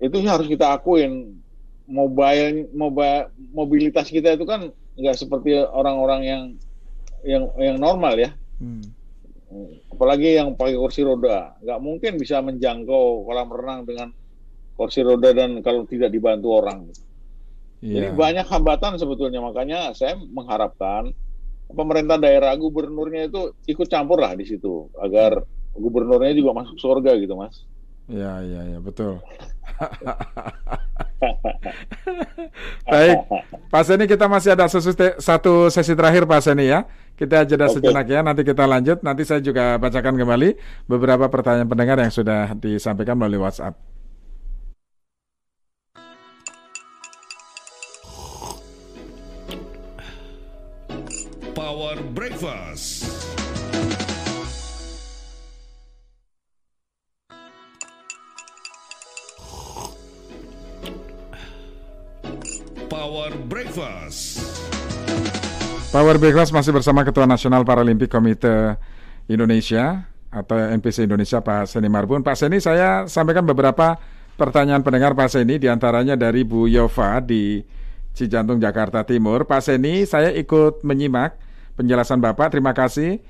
Itu harus kita akuin mobile mobile mobilitas kita itu kan nggak seperti orang-orang yang yang yang normal ya. Hmm. Apalagi yang pakai kursi roda, nggak mungkin bisa menjangkau kolam renang dengan kursi roda dan kalau tidak dibantu orang. Yeah. Jadi banyak hambatan sebetulnya makanya saya mengharapkan pemerintah daerah gubernurnya itu ikut campur lah di situ agar gubernurnya juga masuk surga gitu mas. Ya ya ya betul. Baik, Pak Seni kita masih ada satu sesi terakhir Pak Seni ya. Kita jeda okay. sejenak ya, nanti kita lanjut. Nanti saya juga bacakan kembali beberapa pertanyaan pendengar yang sudah disampaikan melalui WhatsApp. Power Breakfast. Power Breakfast. Power Breakfast masih bersama Ketua Nasional Paralimpik Komite Indonesia atau NPC Indonesia Pak Seni Marbun. Pak Seni, saya sampaikan beberapa pertanyaan pendengar Pak Seni, di antaranya dari Bu Yova di Cijantung, Jakarta Timur. Pak Seni, saya ikut menyimak penjelasan Bapak. Terima kasih.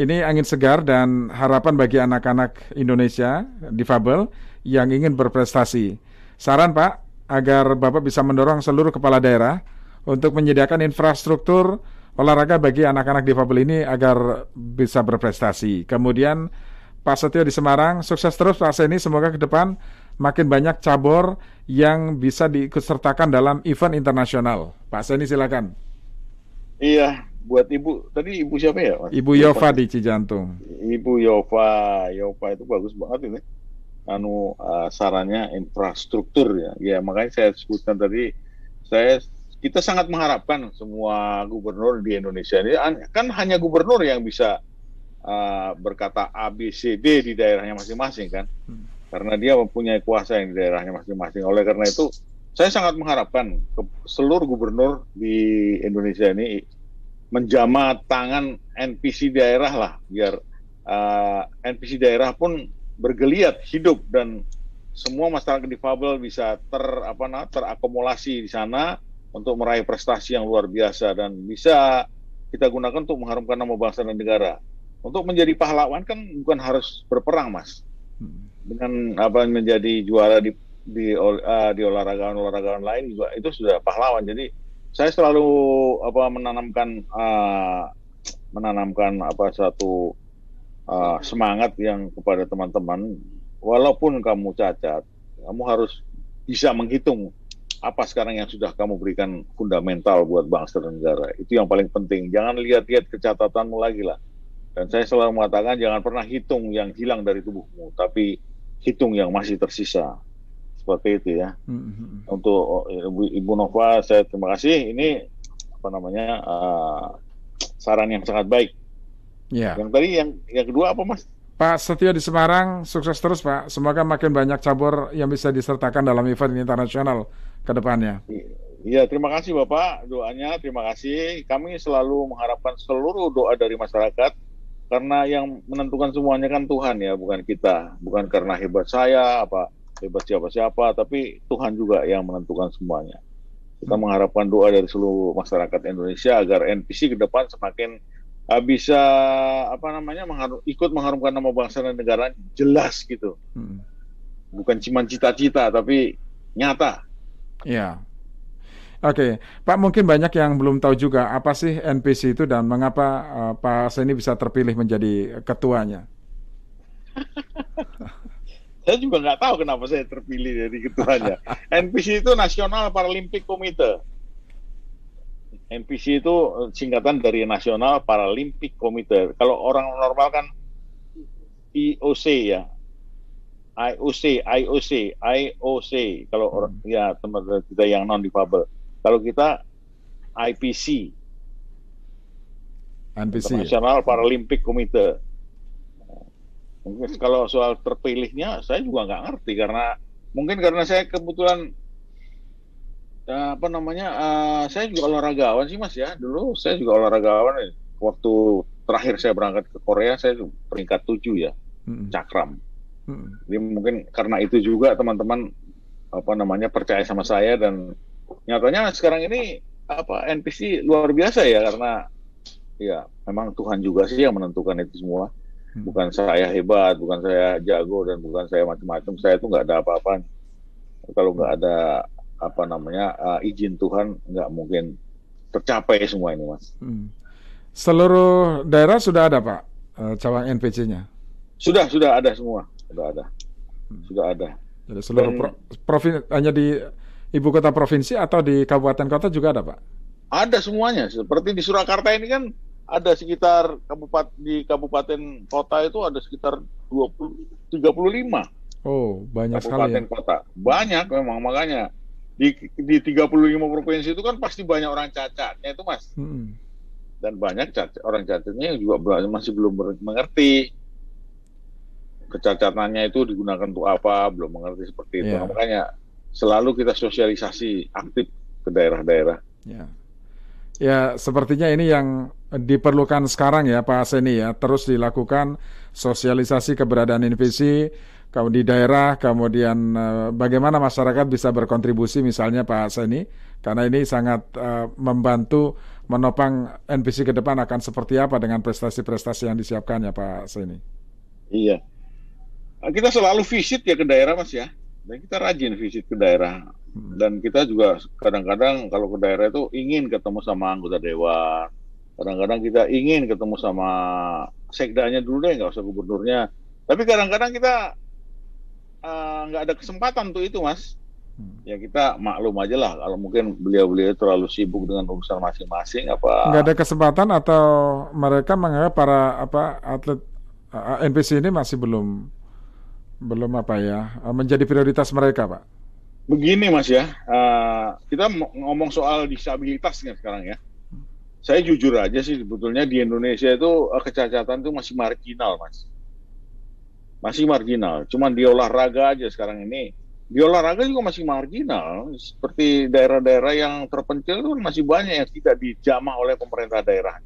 Ini angin segar dan harapan bagi anak-anak Indonesia difabel yang ingin berprestasi. Saran Pak, agar Bapak bisa mendorong seluruh kepala daerah untuk menyediakan infrastruktur olahraga bagi anak-anak difabel ini agar bisa berprestasi. Kemudian Pak Setio di Semarang, sukses terus Pak Seni, semoga ke depan makin banyak cabur yang bisa diikutsertakan dalam event internasional. Pak Seni silakan. Iya, buat Ibu, tadi Ibu siapa ya? Mas? Ibu Yova di Cijantung. Ibu Yova, Yova itu bagus banget ini. Anu uh, sarannya infrastruktur ya. Ya makanya saya sebutkan tadi, saya kita sangat mengharapkan semua gubernur di Indonesia ini kan hanya gubernur yang bisa uh, berkata A, B, C, D di daerahnya masing-masing kan, hmm. karena dia mempunyai kuasa yang di daerahnya masing-masing. Oleh karena itu, saya sangat mengharapkan ke seluruh gubernur di Indonesia ini menjama tangan NPC daerah lah, biar uh, NPC daerah pun bergeliat hidup dan semua masyarakat difabel bisa ter apa nah, terakumulasi di sana untuk meraih prestasi yang luar biasa dan bisa kita gunakan untuk mengharumkan nama bangsa dan negara. Untuk menjadi pahlawan kan bukan harus berperang, Mas. Hmm. Dengan apa menjadi juara di di, uh, di olahraga-olahraga lain juga itu sudah pahlawan. Jadi saya selalu apa menanamkan uh, menanamkan apa satu uh, semangat yang kepada teman-teman walaupun kamu cacat, kamu harus bisa menghitung apa sekarang yang sudah kamu berikan fundamental buat bangsa dan negara. Itu yang paling penting. Jangan lihat-lihat kecatatanmu lagi lah. Dan saya selalu mengatakan jangan pernah hitung yang hilang dari tubuhmu, tapi hitung yang masih tersisa. Seperti itu ya. Hmm. Untuk Ibu, Ibu Nova, saya terima kasih. Ini apa namanya uh, saran yang sangat baik. Ya. Yang tadi yang yang kedua apa Mas? Pak Setio di Semarang, sukses terus Pak. Semoga makin banyak cabur yang bisa disertakan dalam event internasional ke depannya. Iya, terima kasih Bapak doanya, terima kasih. Kami selalu mengharapkan seluruh doa dari masyarakat karena yang menentukan semuanya kan Tuhan ya, bukan kita. Bukan karena hebat saya, apa hebat siapa-siapa, tapi Tuhan juga yang menentukan semuanya. Kita mengharapkan doa dari seluruh masyarakat Indonesia agar NPC ke depan semakin uh, bisa apa namanya mengharum, ikut mengharumkan nama bangsa dan negara jelas gitu. Hmm. Bukan cuma cita-cita tapi nyata. Ya. Oke, Pak mungkin banyak yang belum tahu juga apa sih NPC itu dan mengapa uh, Pak Seni bisa terpilih menjadi ketuanya. saya juga nggak tahu kenapa saya terpilih jadi ketuanya. NPC itu National Paralympic Committee. NPC itu eh, singkatan dari National Paralympic Committee. Kalau orang normal kan IOC ya. IOC, IOC, IOC. Kalau orang hmm. ya teman kita yang non difabel. Kalau kita IPC. NPC. National Paralympic Committee. Mungkin kalau soal terpilihnya saya juga nggak ngerti karena mungkin karena saya kebetulan uh, apa namanya uh, saya juga olahragawan sih mas ya dulu saya juga olahragawan ya. waktu terakhir saya berangkat ke Korea saya peringkat tujuh ya hmm. cakram hmm. jadi mungkin karena itu juga teman-teman apa namanya percaya sama saya dan nyatanya sekarang ini apa NPC luar biasa ya karena ya memang Tuhan juga sih yang menentukan itu semua hmm. bukan saya hebat bukan saya jago dan bukan saya macam-macam saya itu nggak ada apa-apa kalau nggak ada apa namanya uh, izin Tuhan nggak mungkin tercapai semua ini mas. Hmm. Seluruh daerah sudah ada pak uh, cawang NPC-nya? Sudah sudah ada semua sudah ada hmm. sudah ada. Jadi seluruh Dan, pro, provinsi hanya di ibu kota provinsi atau di kabupaten kota juga ada pak? Ada semuanya seperti di Surakarta ini kan ada sekitar kabupaten di kabupaten kota itu ada sekitar 20 35. Oh, banyak kabupaten sekali ya. kota. Banyak memang makanya di di 35 provinsi itu kan pasti banyak orang cacatnya itu mas hmm. dan banyak cacat, orang cacatnya yang juga masih belum mengerti kecacatannya itu digunakan untuk apa belum mengerti seperti itu yeah. makanya selalu kita sosialisasi aktif ke daerah-daerah yeah. ya sepertinya ini yang diperlukan sekarang ya Pak Seni ya terus dilakukan sosialisasi keberadaan invisi kalau di daerah, kemudian uh, bagaimana masyarakat bisa berkontribusi misalnya Pak Seni, karena ini sangat uh, membantu menopang NPC ke depan akan seperti apa dengan prestasi-prestasi yang disiapkan ya Pak Seni. Iya, kita selalu visit ya ke daerah Mas ya, dan kita rajin visit ke daerah. Hmm. Dan kita juga kadang-kadang kalau ke daerah itu ingin ketemu sama anggota dewan, kadang-kadang kita ingin ketemu sama sekdanya dulu deh, nggak usah gubernurnya. Tapi kadang-kadang kita Eh, nggak uh, ada kesempatan untuk itu mas. Hmm. ya kita maklum aja lah kalau mungkin beliau-beliau terlalu sibuk dengan urusan masing-masing apa nggak ada kesempatan atau mereka menganggap para apa atlet uh, eh, NPC ini masih belum belum apa ya uh, menjadi prioritas mereka pak? Begini mas ya. Uh, kita ngomong soal disabilitasnya sekarang ya. Saya jujur aja sih sebetulnya di Indonesia itu uh, kecacatan itu masih marginal mas masih marginal. Cuman di olahraga aja sekarang ini, di olahraga juga masih marginal. Seperti daerah-daerah yang terpencil itu masih banyak yang tidak dijamah oleh pemerintah daerah.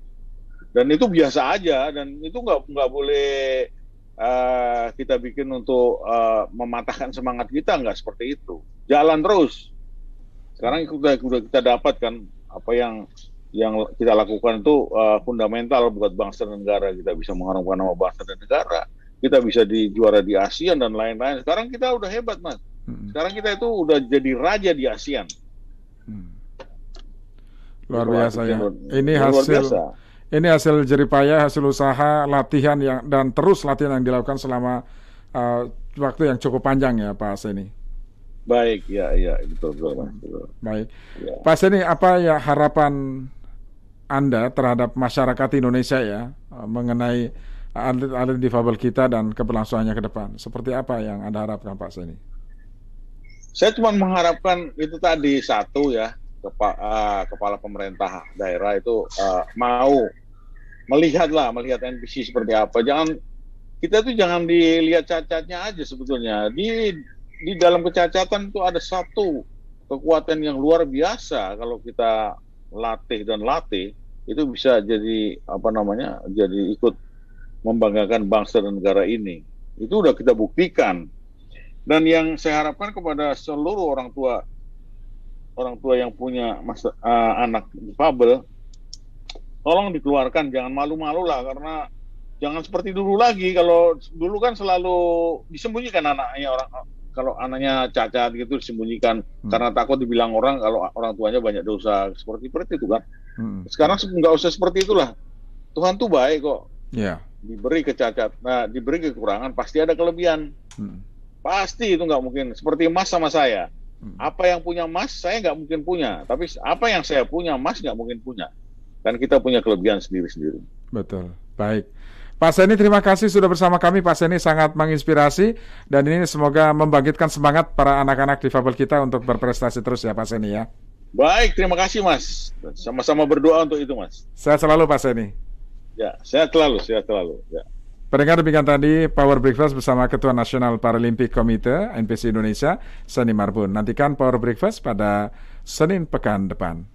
Dan itu biasa aja, dan itu nggak nggak boleh uh, kita bikin untuk uh, mematahkan semangat kita, nggak seperti itu. Jalan terus. Sekarang sudah sudah kita dapatkan apa yang yang kita lakukan itu uh, fundamental buat bangsa dan negara. Kita bisa mengharumkan nama bangsa dan negara kita bisa di juara di ASEAN dan lain-lain. Sekarang kita udah hebat, Mas. Hmm. Sekarang kita itu udah jadi raja di ASEAN. Hmm. Luar biasa ya. Ini hasil biasa. ini hasil jeripaya, hasil usaha, latihan yang dan terus latihan yang dilakukan selama uh, waktu yang cukup panjang ya, Pak Seni. Baik, ya, ya, betul, betul, Mas. Baik, ya. Pak Seni, apa ya harapan Anda terhadap masyarakat Indonesia ya uh, mengenai atlet-atlet difabel kita dan keberlangsungannya ke depan. Seperti apa yang Anda harapkan Pak Seni? Saya cuma mengharapkan itu tadi satu ya kepa, uh, kepala pemerintah daerah itu uh, mau melihatlah melihat NPC seperti apa. Jangan kita tuh jangan dilihat cacatnya aja sebetulnya. Di di dalam kecacatan itu ada satu kekuatan yang luar biasa kalau kita latih dan latih itu bisa jadi apa namanya jadi ikut membanggakan bangsa dan negara ini itu udah kita buktikan dan yang saya harapkan kepada seluruh orang tua orang tua yang punya masa, uh, anak difabel tolong dikeluarkan jangan malu-malu lah karena jangan seperti dulu lagi kalau dulu kan selalu disembunyikan anaknya orang kalau anaknya cacat gitu disembunyikan hmm. karena takut dibilang orang kalau orang tuanya banyak dosa seperti seperti itu kan. Hmm. Sekarang nggak usah seperti itulah. Tuhan tuh baik kok. Yeah. Diberi kecacat, nah diberi kekurangan pasti ada kelebihan. Hmm. Pasti itu nggak mungkin. Seperti Mas sama saya. Hmm. Apa yang punya Mas saya nggak mungkin punya, tapi apa yang saya punya Mas nggak mungkin punya. Dan kita punya kelebihan sendiri-sendiri. Betul. Baik. Pak Seni terima kasih sudah bersama kami. Pak Seni sangat menginspirasi dan ini semoga membangkitkan semangat para anak-anak difabel kita untuk berprestasi terus ya Pak Seni ya. Baik, terima kasih Mas. Sama-sama berdoa untuk itu Mas. Sehat selalu Pak Seni. Ya, sehat selalu, sehat selalu. Ya. Pendengar demikian tadi Power Breakfast bersama Ketua Nasional Paralympic Committee NPC Indonesia, Seni Marbun. Nantikan Power Breakfast pada Senin pekan depan.